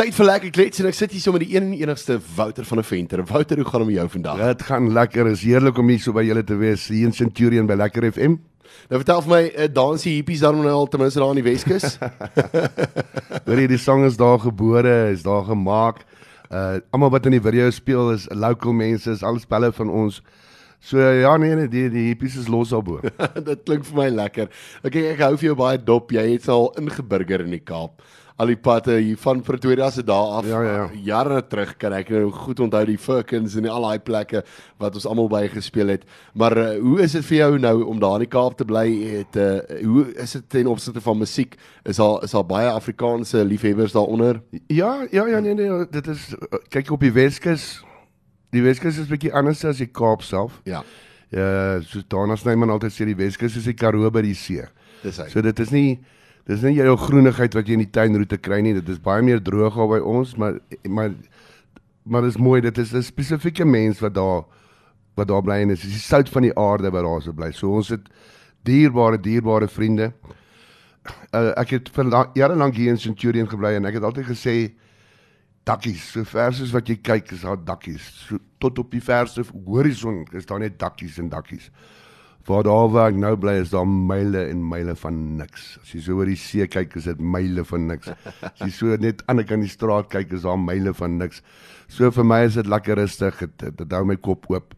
Tyd vir lekker klets en ek sit hier so met die een en enigste Wouter van der Venter. Wouter, hoe gaan dit met jou vandag? Dit gaan lekker. Is heerlik om hier so by julle te wees hier in Centurion by Lekker FM. Nou vertel vir my, uh, dansie hippies daar nou al ten minste daar in die Weskus. Hoor jy die sang is daar gebore, is daar gemaak. Uh almal wat in die video speel is local mense, is al spelle van ons. So ja nee nee die die hippies is los al bo. dit klink vir my lekker. Okay, ek hou vir jou baie dop. Jy het al ingeburger in die Kaap al die padte hier van Pretoria se dae af ja, ja, ja. jare terug kan ek nou goed onthou die Firkins en al daai plekke wat ons almal by gespeel het. Maar uh, hoe is dit vir jou nou om daar in die Kaap te bly? Het uh, hoe is dit ten opsigte van musiek? Is daar is daar baie Afrikaanse liefhebbers daaronder? Ja, ja, ja, nee nee, dit is kyk op die Weskus. Die Weskus is bietjie anders as die Kaap self. Ja. Ja, so daarna sny man altyd sê die Weskus is die Karoo by die see. Dis hy. So dit is nie Dis nie jou groenigheid wat jy in die tuinroete kry nie. Dit is baie meer droog al by ons, maar maar maar dit is mooi. Dit is 'n spesifieke mens wat daar wat daar bly en is die sout van die aarde wat daar so bly. So ons het dierbare dierbare vriende. Uh, ek het vir jare lank hier in Centurion gebly en ek het altyd gesê dakkies, so ver soos wat jy kyk is daar dakkies. So tot op die verste horison is daar net dakkies en dakkies. Waar daar waar ek nou bly is daar myle en myle van niks. As jy so oor die see kyk is dit myle van niks. As jy so net aan die kant die straat kyk is daar myle van niks. So vir my is dit lekker rustig. Dit hou my kop oop.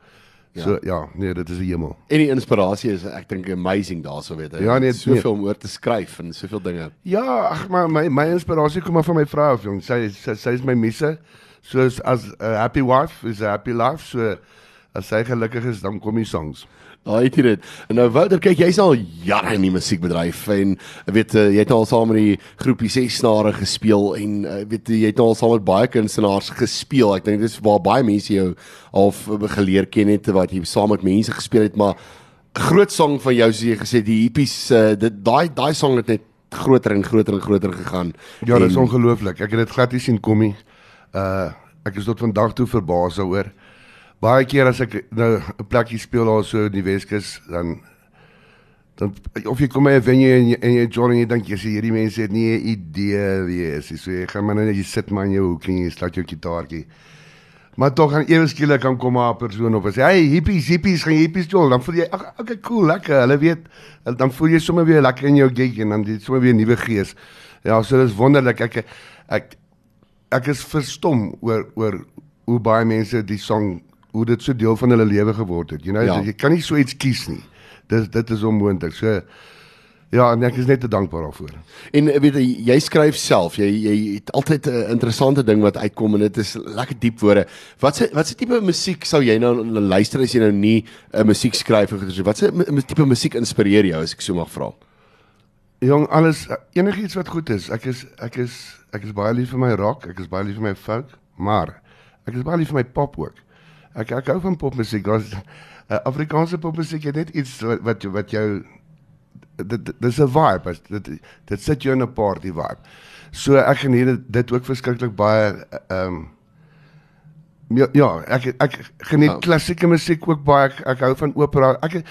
So ja, ja nee, dit is 'n hemel. En die inspirasie is ek dink amazing daarso weet jy. Ja, nee, soveel nee. om oor te skryf en soveel dinge. Ja, ag maar my my inspirasie kom maar van my vrou of jong. Sy sy, sy is my misse. So as 'n happy wife is a happy life. So as sy gelukkig is, dan kom die songs. Daai het dit. En nou Wouter, kyk jy's al jare in die musiekbedryf en weet jy het al saam met die groepie 6 snare gespeel en weet jy het al saam met baie kunstenaars gespeel. Ek dink dis waar baie mense jou al geleer ken het wat jy saam met mense gespeel het, maar groot song van jou soos jy gesê die hippies dit daai daai song het net groter en groter en groter gegaan. Ja, dit is ongelooflik. Ek het dit glad nie sien kom nie. Uh ek is tot vandag toe verbaas daaroor baie keer as ek nou 'n plekkie speel daar so in die Weskus dan dan of jy kom by 'n venue en jy, en jy join en jy dink jy sê hierdie mense het nie 'n idee wie is jy so jy gaan maar net jy sit maar in jou hoek en jy slaat jou gitaartjie. Maar tog gaan ewe skielik kan kom 'n persoon of sê hey hippies hippies gaan hippies jol? Dan voel jy ag okay cool lekker. Hulle weet dan voel jy sommer weer lekker in jou gig en dan dit sommer weer nuwe gees. Ja so dis wonderlik. Ek ek ek is verstom oor oor hoe baie mense die song hoe dit so deel van hulle lewe geword het. You know, ja. jy kan nie so iets kies nie. Dis dit is onmoontlik. So ja, en ek is net te dankbaar daarvoor. En weet jy, jy skryf self. Jy jy het altyd 'n interessante ding wat uitkom en dit is lekker diep woorde. Wat se wat se tipe musiek sou jy nou luister as jy nou nie 'n musiek skryf of wat se tipe musiek inspireer jou as ek so mag vra? Jong, alles enigiets wat goed is. Ek is ek is ek is baie lief vir my rock, ek is baie lief vir my folk, maar ek is baie lief vir my pop ook. Ek ek hou van popmusiek. Ons uh, Afrikaanse popmusiek het net iets wat wat, wat jou dit dis 'n vibe. Dit dit sit jou in 'n party vibe. So ek geniet dit, dit ook verskriklik baie ehm um, ja, ja, ek ek geniet oh. klassieke musiek ook baie. Ek, ek hou van opera. Ek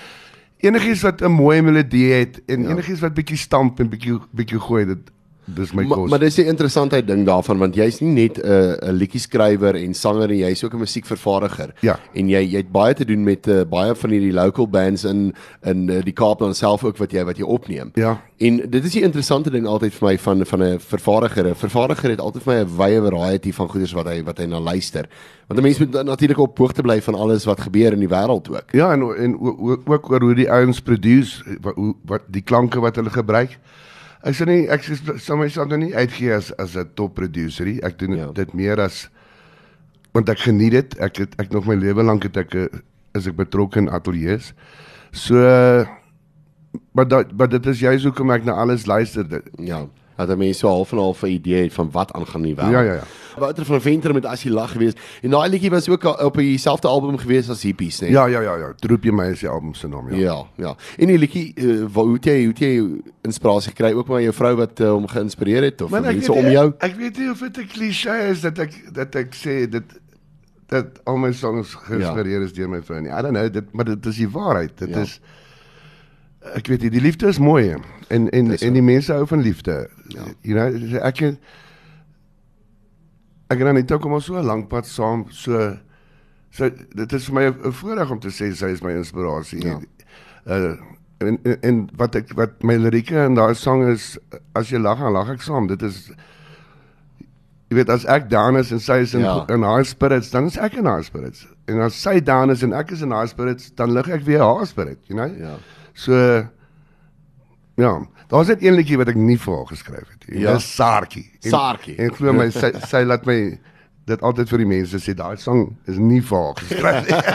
enigiets wat 'n mooi melodie het en ja. enigiets wat bietjie stamp en bietjie bietjie gooi dit dis my kos. Maar dis die interessantheid ding daarvan want jy's nie net 'n uh, 'n liedjie skrywer en sanger nie, jy's ook 'n musiekvervaardiger. Ja. En jy jy het baie te doen met uh, baie van hierdie local bands in in uh, die Kaap dan self ook wat jy wat jy opneem. Ja. En dit is die interessante ding altyd vir my van van 'n vervaardiger. 'n Vervaardiger het altyd vir my 'n wye variety van goeders wat hy wat hy na luister. Want 'n mens moet natuurlik op hoogte bly van alles wat gebeur in die wêreld ook. Ja, en en ook ook oor hoe die ouens produce wat, wat die klanke wat hulle gebruik. Ek sê nie ek sê myself nou nie uitgee as as 'n top producer nie. Ek doen ja. dit meer as want ek geniet dit. Ek het ek nog my lewe lank het ek is ek betrokke in ateljee's. So maar dat maar dit is juist hoekom ek na alles luister. Dit. Ja dat mense so half en half 'n idee het van wat aangaan nie wel. Ja ja ja. Wouter van Venter met as jy lag geweest. En daai liedjie was ook op dieselfde album geweest as Hippies, né? Ja ja ja ja. Droop jy my as die album se naam, ja. Ja, ja. En die liedjie uh, hoe het jy hoe het jy inspirasie gekry ook maar jou vrou wat uh, hom geïnspireer het of mense om jou? Ek weet nie of dit 'n klise is dat ek dat ek sê dit dat al my songs geïnspireer ja. is deur my vrou nie. I don't know, dit maar dit is die waarheid. Dit ja. is ek weet nie, die liefde is mooi en en en die mense hou van liefde. Ja. You know, ek ek en Anita kom al so 'n lank pad saam, so so dit is vir my 'n voorreg om te sê sy is my inspirasie. Ja. Uh en, en en wat ek wat my lirieke in daai sang is as jy lag dan lag ek saam. Dit is jy weet as ek down is en sy is in Ja. in high spirits, dan is ek in high spirits. En as sy down is en ek is in high spirits, dan lig ek weer haar spirit, you know? Ja. So ja, daar's net een liedjie wat ek nie vir haar geskryf het nie. Ja. Dis Saartjie. En- Saartjie. En glo my sy sy laat my dit altyd vir die mense sê daai sang is nie vir haar geskryf nie.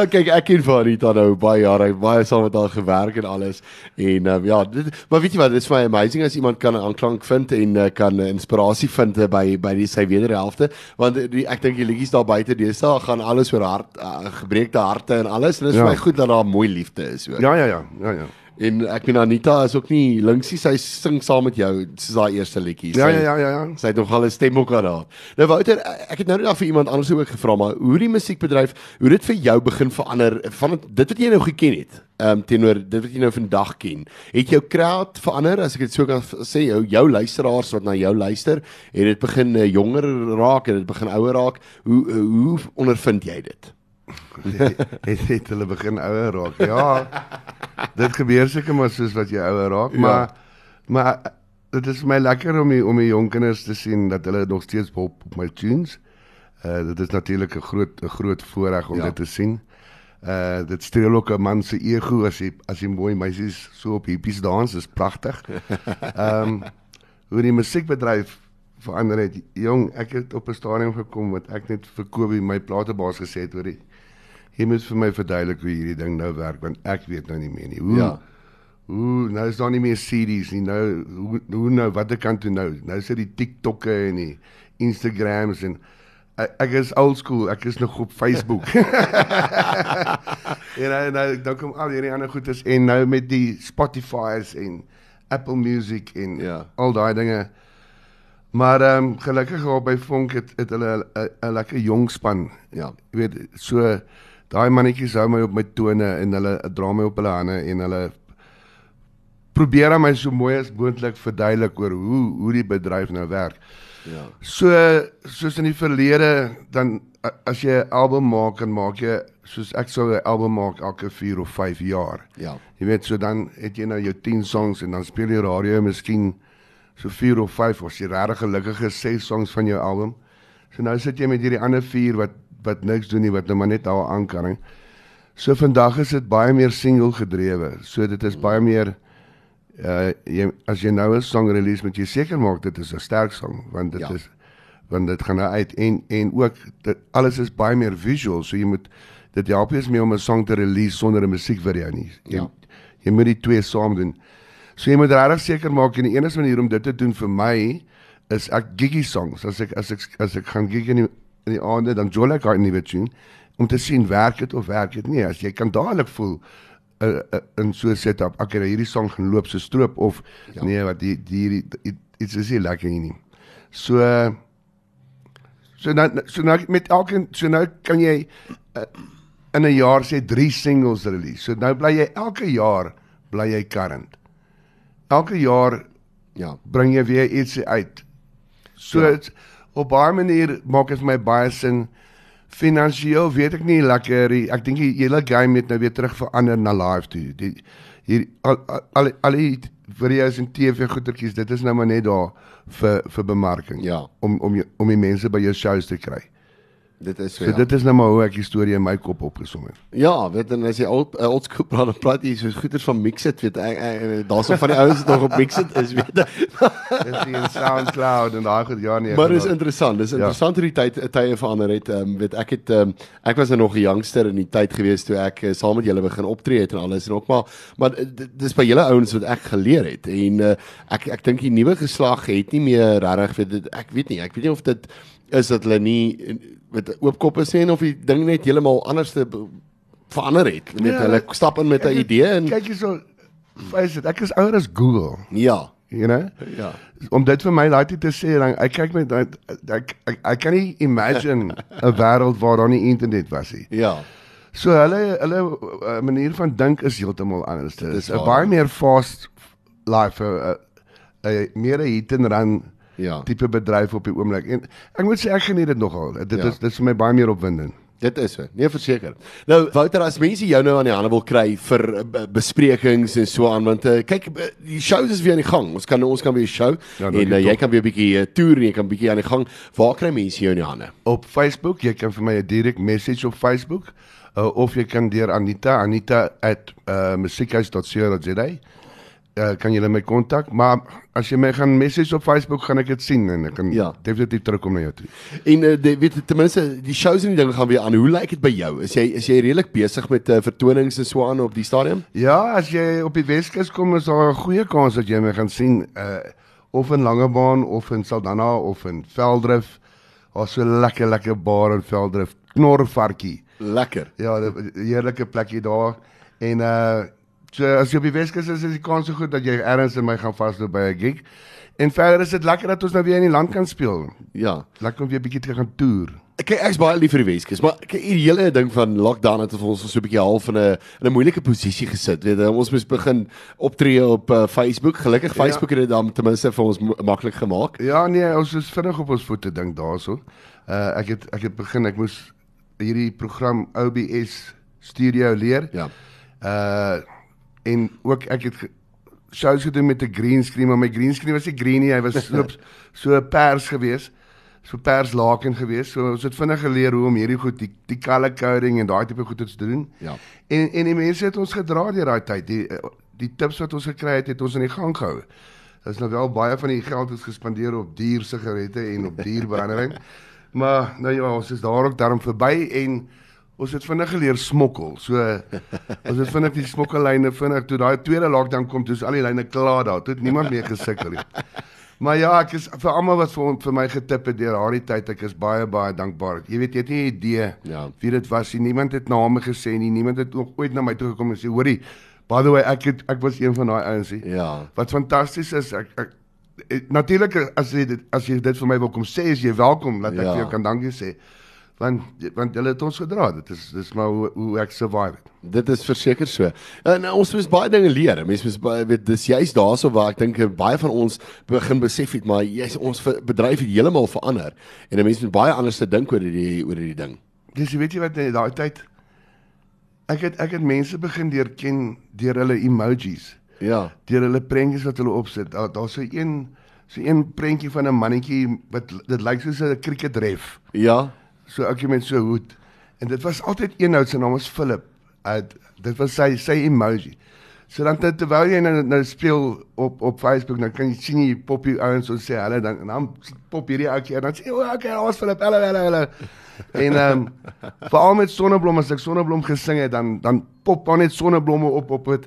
Maar kyk, ek ken vir Anita nou baie jare, baie saam met haar gewerk en alles. En um, ja, dit, maar weet jy wat, dit is vir my amazing as iemand kan aanklank vind en uh, kan inspirasie vind uh, by by die sy wederhelfte, want die, ek dink die liedjies daar buite deesdae gaan alles oor hart uh, gebreekte harte en alles en dit is Ja. vir my goed dat daar mooi liefde is hoor. ja ja ja, ja ja. En ek meen Anita is ook nie linksie, sy sing saam met jou soos daai eerste liedjie. Ja ja ja ja ja. Sy het nogal 'n stem ook daar. Nou Wouter, ek het nou net vir iemand anders ook gevra maar hoe die musiekbedryf, hoe dit vir jou begin verander van het- dit wat jy nou geken het, ehm um, teenoor dit wat jy nou vandag ken. Het jou crowd verander as ek dit so kan sê, jou jou luisteraars wat na jou luister, het dit begin uh, jonger raak en dit begin ouer raak. Hoe uh, hoe ondervind jy dit? Het het hulle begin ouer raak. Ja. dit gebeur seker maar soos wat jy ouer raak, maar Ja. maar dit is vir my lekker om die, om die jong kinders te sien dat hulle nog steeds hop op my tunes. Uh dit is natuurlik 'n groot 'n groot voorreg om Ja. dit te sien. Uh dit streel ook 'n man se ego as hy as hy mooi meisies so op hippies dans, is pragtig. Ehm um, hoe die musiekbedryf verander het. Jong, ek het op 'n stadium gekom wat ek net vir Kobie my platebaas gesê het oor die Jy moet vir my verduidelik hoe hierdie ding nou werk want ek weet nou nie meer nie. Hoe Ja. Hoe nou is daar nie meer CD's nie. Nou hoe hoe nou watter kant toe nou? Nou is dit die TikTokke en die Instagrams en ek, ek is old school. Ek is nog op Facebook. en nou nou dan kom al hierdie ander goedes en nou met die Spotify's en Apple Music en Ja. al daai dinge. Maar ehm um, gelukkig daar by Vonk het, het hulle 'n 'n lekker jong span. Ja. Jy weet so daai mannetjies hou my op my tone en hulle dra my op hulle hande en hulle probeer aan my so mooi as moontlik verduidelik oor hoe hoe die bedryf nou werk. Ja. So soos in die verlede dan as jy 'n album maak dan maak jy soos ek sou 'n album maak elke 4 of 5 jaar. Ja. Jy weet so dan het jy nou jou 10 songs en dan speel jy radio miskien so 4 of 5 of jy regtig gelukkig is 6 songs van jou album. So nou sit jy met hierdie ander 4 wat wat niks doen nie wat nou maar net daar aankering. So vandag is dit baie meer single gedrewe. So dit is baie meer uh jy as jy nou 'n song release moet jy seker maak dit is 'n sterk song want dit Ja. is want dit gaan nou uit en en ook dit alles is baie meer visual so jy moet dit help jy mee om 'n song te release sonder 'n musiekvideo nie. Jy, Ja. jy moet die twee saam doen. So jy moet regtig seker maak en die enigste manier om dit te doen vir my is ek giggy songs. As ek as ek as ek gaan gig in die, in die aande dan jol ek daai nuwe tune om te sien werk dit of werk dit nie. As jy kan dadelik voel uh, uh, in so 'n setup, okay, nou hierdie song gaan loop so stroop of Ja. nee, wat die die hierdie iets is nie lekker hier nie. So so nou so nou met elke so nou kan jy uh, in 'n jaar sê 3 singles release. So nou bly jy elke jaar bly jy current. Elke jaar Ja. bring jy weer iets uit. So Ja. ja. op baie manier maak dit vir my baie sin. Finansieel weet ek nie lekker nie. Ek dink die hele game het nou weer terug verander na live toe. Die hier al al, al, die video's en TV goedertjies, dit is nou maar net daar vir vir bemarking. Ja. Om om om die mense by jou shows te kry. Dit is so. So ja. dit is nou maar hoe ek die storie in my kop opgesom het. Ja, weet en as jy old uh, old school praat, dan praat jy soos goeters van Mixit, weet ek, ek daar's van die ouens wat nog op Mixit is, weet. Dis die SoundCloud en daai goed ja nee. Maar dis interessant. Dis interessant hoe die tyd tye verander het. Ehm um, weet ek het ehm um, ek was nou nog 'n youngster in die tyd gewees toe ek uh, saam met julle begin optree het en alles en ook maar maar dis by julle ouens wat ek geleer het en uh, ek ek dink die nuwe geslag het nie meer regtig weet ek weet nie. Ek weet nie of dit is dat hulle nie eh, met oopkop is nie en of die ding net heeltemal anders te verander het. Met Ja, hulle stap in met 'n Ek idee en kyk hierso. Face dit, ek is ouer as Google, ja. you know? Ja. om dit vir my tyd te sê dan ek kyk met dat ek ek ek kan nie imagine 'n wêreld waar daar nie internet was nie. Ja. So hulle hulle uh, manier van dink is heeltemal anders. Dit is 'n baie meer fast life 'n uh, uh, meer 'n hit and run Ja. tipe bedryf op die oomblik. En ek moet sê ek geniet dit nogal. Dit Ja. is dit is vir my baie meer opwindend. Dit is so. Nee, verseker. Nou Wouter, as mense jou nou aan die hande wil kry vir uh, be- besprekings en so aan want uh, kyk uh, die shows is weer aan die gang. Ons kan ons kan weer show Ja, en dankie uh, jy tog. kan weer 'n bietjie uh, toer en jy kan bietjie aan die gang. Waar kry mense jou in die hande? Op Facebook, jy kan vir my 'n direk message op Facebook uh, of jy kan deur Anita, anita@musiekhuis.co.za uh, kan jy my kontak, maar as jy my gaan message op Facebook gaan ek dit sien en ek kan Ja. definitief terugkom na jou toe. En uh, die, weet ten minste die shows en die dinge gaan weer aan. Hoe lyk dit by jou? Is jy is jy redelik besig met uh, vertonings en so aan op die stadion? Ja, as jy op die Weskus kom is daar 'n goeie kans dat jy my gaan sien uh of in Langebaan of in Saldanha of in Veldrif. Daar's so lekker lekker bar in Veldrif, Knorvarkie. Lekker. Ja, 'n heerlike plekkie daar. En uh so as jy op die Weskus is, is die kans so goed dat jy ergens in my gaan vasloop by 'n gig. En verder is dit lekker dat ons nou weer in die land kan speel. Ja. Lekker om weer bietjie te gaan toer. Kyk, ek's baie lief vir die Weskus, maar kyk hierdie hele ding van lockdown het ons so 'n bietjie half in 'n in 'n moeilike posisie gesit. Weet jy, ons moes begin optree op uh, Facebook. Gelukkig Ja. Facebook het dit dan ten minste vir ons maklik gemaak. Ja, nee, ons is vinnig op ons voete dink daarso. Uh ek het ek het begin, ek moes hierdie program OBS Studio leer. Ja. Uh en ook ek het shows gedoen met 'n green screen, maar my green screen was nie green nie, hy was so so pers geweest. So pers laken geweest. So ons het vinnig geleer hoe om hierdie goed die die color coding en daai tipe goed te doen. Ja. En en die mense het ons gedra deur daai tyd. Die die tips wat ons gekry het, het ons in die gang gehou. Dit is nou wel baie van die geld is gespandeer op duur sigarette en op duur brandewyn. maar nou ja, ons is daar ook daarom verby en ons het vinnig geleer smokkel. So ons het vinnig die smokkellyne vinnig toe daai tweede lockdown kom, toe is al die lyne klaar daar. Toe het niemand meer gesukkel nie. Maar ja, ek is vir almal wat vir vir my getip het deur daardie tyd, ek is baie baie dankbaar. Jy weet jy het nie 'n idee Ja. wie dit was nie. Niemand het name gesê nie. Niemand het nog ooit na my toe gekom en sê, "Hoorie, by the way, ek het ek was een van daai ouens nie." Ja. Wat fantasties is, ek ek natuurlik as jy dit as jy dit vir my wil kom sê, is jy welkom dat ek Ja. vir jou kan dankie sê. Want want hulle het ons gedra. Dit is dis maar hoe, hoe ek survive het. Dit is verseker so. En uh, ons moet baie dinge leer. Mense moet baie weet dis juist daarso waar ek dink uh, baie van ons begin besef het maar jy's ons bedryf het heeltemal verander en 'n mens moet baie anders te dink oor hierdie oor hierdie ding. Dis weet jy wat in daai tyd ek het ek het mense begin leer ken deur hulle emojis. Ja. deur hulle prentjies wat hulle opsit. Daar daar's so een so een prentjie van 'n mannetjie wat dit lyk soos 'n cricket ref. Ja. So ouetjie met so hoed. En dit was altyd een ou se naam was Philip. Uh, dit was sy sy emoji. So dan ter- terwyl jy nou nou speel op op Facebook, dan kan jy sien jy pop hier ouens ons sê hulle dan en dan pop hierdie ouetjie en dan sê o, okay, daar's Philip. Hallo, hallo, hallo. En ehm um, veral met sonneblom as ek sonneblom gesing het, dan dan pop dan net sonneblomme op op dit.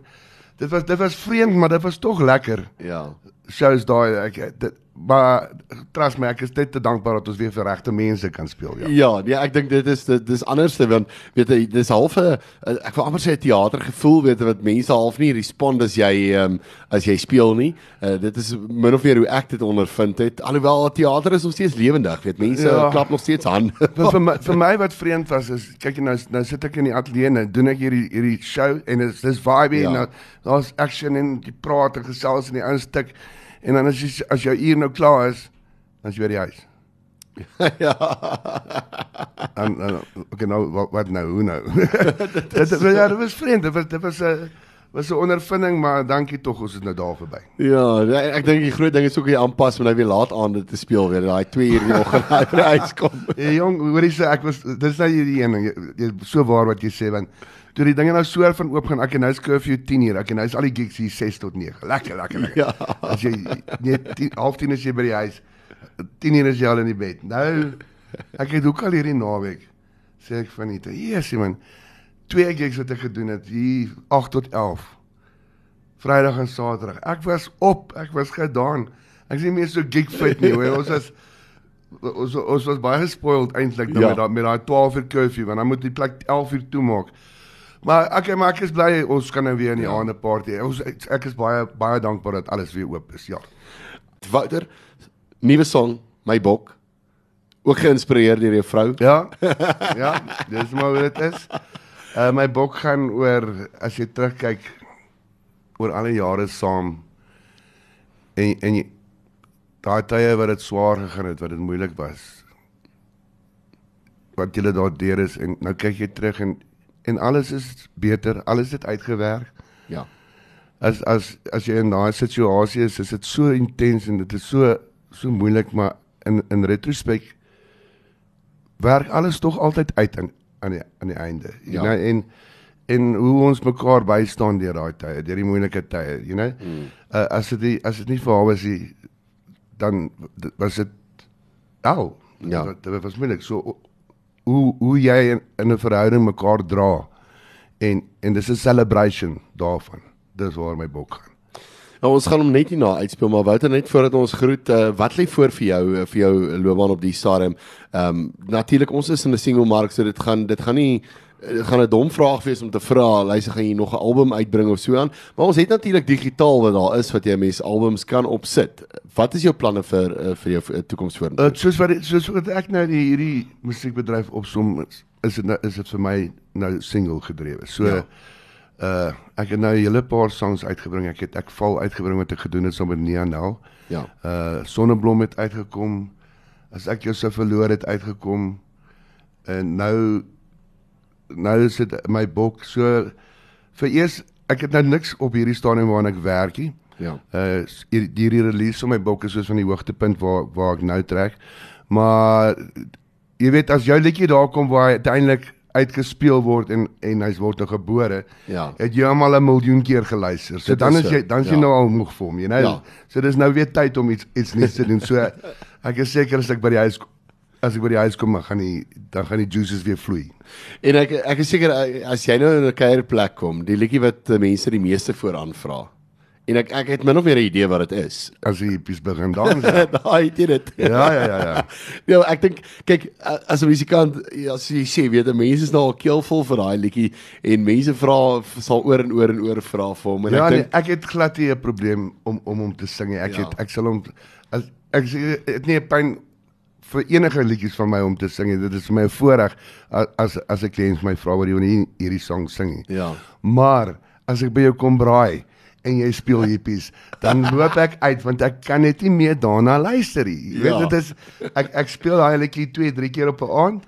Dit was dit was vreemd, maar dit was tog lekker Ja. shows daai ek dit maar trust my ek is net te dankbaar dat ons weer vir regte mense kan speel ja. Ja, nee, ek dink dit is dit dis anderste want weet jy dis half 'n ek wil amper sê 'n teater gevoel weet jy wat mense half nie respond as jy um, as jy speel nie. Uh, dit is min of meer hoe ek dit ondervind het. Alhoewel teater is nog steeds lewendig, weet mense Ja. klap nog steeds aan. vir, my, vir my wat vreemd was is kyk nou nou sit ek in die ateljee en nou doen ek hierdie hierdie show en dit is dis vibe Ja. en nou daar's action en die praat en gesels en die ouens stuk en dan as jy as jou uur nou klaar is dan is jy by die huis. ja. En, okay nou wat, wat nou hoe nou? dit, dit ja, dit was vreemd. Dit was dit was 'n was 'n ondervinding maar dankie tog ons is nou daar verby. Ja, nee, ek dink die groot ding is ook jy aanpas wanneer jy weer laat aande te speel weer daai 2 uur die oggend uit huis kom. Hey jong, hoorie sê ek was dis nou hierdie een ding. Jy- jy- So waar wat jy sê want toe die dinge nou so van oop gaan, ek en is curfew 10 uur. Ek en is al die gigs hier 6 tot 9. Lekker, lekker, lekker. Ja. As jy nee 10 half 10 is jy by die huis. 10 uur is jy al in die bed. Nou ek het ook al hierdie naweek sê ek van net, "Jesus man, twee gigs wat ek gedoen het hier 8 tot 11. Vrydag en Saterdag. Ek was op, ek was gedaan. Ek nie meer so gig fit nie, hoor. Ons was ons ons was baie gespoiled eintlik nou Ja. met daai met daai 12 uur curfew want dan moet die plek 11 uur toemaak. Maar ek maar ek is bly ons kan nou weer in die ja. aande party. Ons ek is baie baie dankbaar dat alles weer oop is. Ja. Wouter, nuwe song, My Bok. Ook geïnspireer deur jou vrou. Ja. ja, dis maar hoe dit is. Uh my bok gaan oor as jy terugkyk oor al die jare saam en en jy daai tye wat dit swaar gegaan het, wat dit moeilik was. Wat julle daar deur is en nou kyk jy terug en en alles is beter, alles het uitgewerk. Ja. As as as jy in daai situasie is, is dit so intens en dit is so so moeilik, maar in in retrospek werk alles tog altyd uit aan aan die aan die einde. Ja. know en en hoe ons mekaar bystaan deur daai tye, deur die moeilike tye, you know. Mm. Uh, as dit as dit nie vir haar was nie, dan was dit ou. Ja. Dit, was moeilik. So hoe hoe jy in, in 'n verhouding mekaar dra en en dis 'n celebration daarvan. Dis waar my bok gaan. Nou ons gaan hom net hierna uitspeel, maar Wouter net voordat ons groet, uh, wat lê voor vir jou uh, vir jou loopbaan op die stadium? Ehm um, natuurlik ons is in 'n single mark, so dit gaan dit gaan nie gaan 'n dom vraag wees om te vra, luister gaan jy nog 'n album uitbring of so aan, maar ons het natuurlik digitaal wat daar is wat jy mense albums kan opsit. Wat is jou planne vir uh, vir jou uh, toekoms vorentoe? Uh, soos wat soos wat ek nou die hierdie musiekbedryf opsom is, is dit nou is dit vir my nou single gedrewe. So Ja. uh ek het nou 'n hele paar songs uitgebring. Ek het ek val uitgebring wat ek gedoen het saam met Nia Nel. Ja. Uh Sonneblom het uitgekom. As ek jou sou verloor het uitgekom. En nou nou is dit my bok so vir eers ek het nou niks op hierdie stadium waarna ek werk nie. Ja. Uh hier- hierdie release van my boek is soos van die hoogtepunt waar waar ek nou trek. Maar jy weet as jou liedjie daar kom waar hy uiteindelik uitgespeel word en en hy word nou gebore, Ja. het jy hom al 'n miljoen keer geluister. So Dit dan is jy dan is jy ja. nou al moeg vir hom, jy know. Ja. So dis nou weer tyd om iets iets nuuts te doen. So ek is seker as ek by die huis as ek by die huis kom, gaan die dan gaan die juices weer vloei. En ek ek is seker uh, as jy nou in 'n kuierplek kom, die liedjie wat uh, mense die meeste vooraan vra. En ek ek het min of meer 'n idee wat dit is. As die hippies begin dans. Daai het jy dit. ja, ja, ja, ja. Ja, ek dink kyk as 'n musikant ja, as jy sê weet jy mense is nou al keelvol vir daai liedjie en mense vra sal oor en oor en oor vra vir hom en ja, ek nee, dink ek het glad nie 'n probleem om om hom te sing nie. Ek Ja. het ek sal hom as ek dit nie 'n pyn vir enige liedjies van my om te sing. Dit is vir my 'n voorreg as as 'n kliënt my vra wat jy nie hierdie song sing. Ja. Maar as ek by jou kom braai en jy speel hippies, dan loop ek uit want ek kan net nie meer daarna luister nie. Jy weet Ja. dit is ek ek speel daai liedjie 2, 3 keer op 'n aand.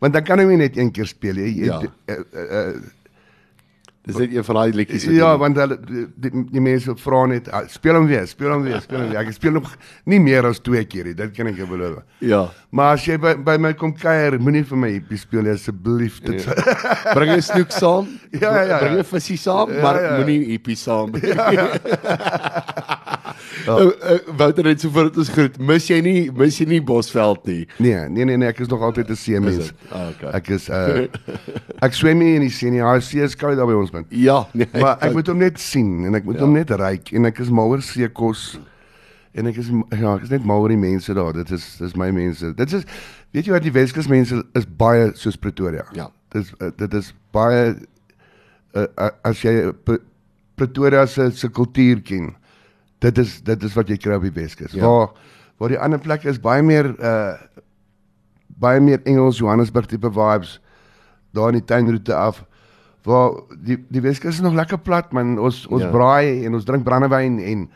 Want dan kan ek nie net een keer speel nie. Ja. uh, uh, uh, dis net een van daai liedjies Ja, want hulle die, die, die mense vra net ah, speel hom weer, speel hom weer, speel hom weer. Ek speel nog nie meer as twee keer nie, dit kan ek jou beloof. ja. Maar as jy by, by my kom kuier, moenie vir my hippie speel asseblief. Dit ja. Bring 'n snoek saam. Ja, ja, ja. Bring 'n visie saam, Ja, maar ja. moenie hippie saam. Ja, ja. uh, uh, Wouter net so voordat ons groet. Mis jy nie mis jy nie Bosveld nie. nee, nee nee nee, ek is nog altyd 'n see mens. dit? Ah, okay. Ek is uh ek swem nie in die see nie. Ja, see is koud daar by ons man. Ja, nee. Maar ek moet hom net sien en ek moet Ja. ja. hom net ryk en ek is mal oor seekos en ek is ja, ek is net mal oor die mense daar. Dit is dis my mense. Dit is weet jy wat die Weskus mense is baie soos Pretoria. Ja. Dit is uh, dit is baie uh, as jy Pretoria se se kultuur ken. Dit is dit is wat jy kry op die Weskus. Ja. Waar waar die ander plekke is baie meer uh baie meer Engels Johannesburg tipe vibes daar in die tuinroete af waar die die Weskus is nog lekker plat man ons ons Ja. braai en ons drink brandewyn en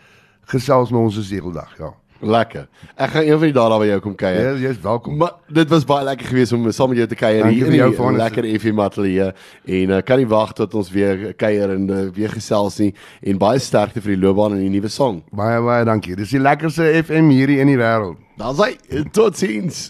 gesels met ons segeldag ja. Lekker. Ek gaan een van die dae daar by jou kom kuier. Ja, jy's welkom. Maar dit was baie lekker geweest om saam met jou te kuier hier in jou, die Vanus. lekker FM ateljee en uh, kan nie wag tot ons weer kuier en uh, weer gesels nie en baie sterkte vir die loopbaan en die nuwe song. Baie baie dankie. Dis die lekkerste FM hierdie in die wêreld. Daar's hy. Totsiens.